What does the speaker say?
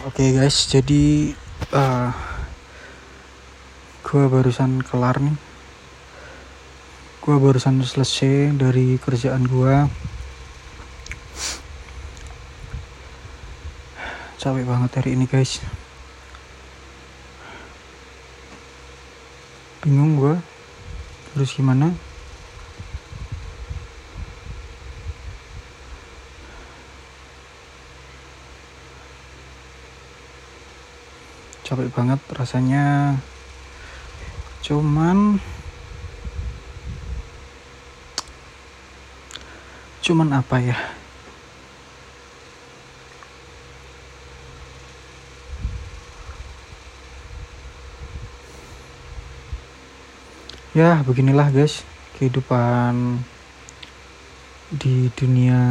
Oke guys, jadi uh, gua barusan kelar nih. Gua barusan selesai dari kerjaan gua. Capek banget hari ini guys. Bingung gua harus gimana. Capek banget rasanya. Cuman cuman apa ya? Ya beginilah guys kehidupan di dunia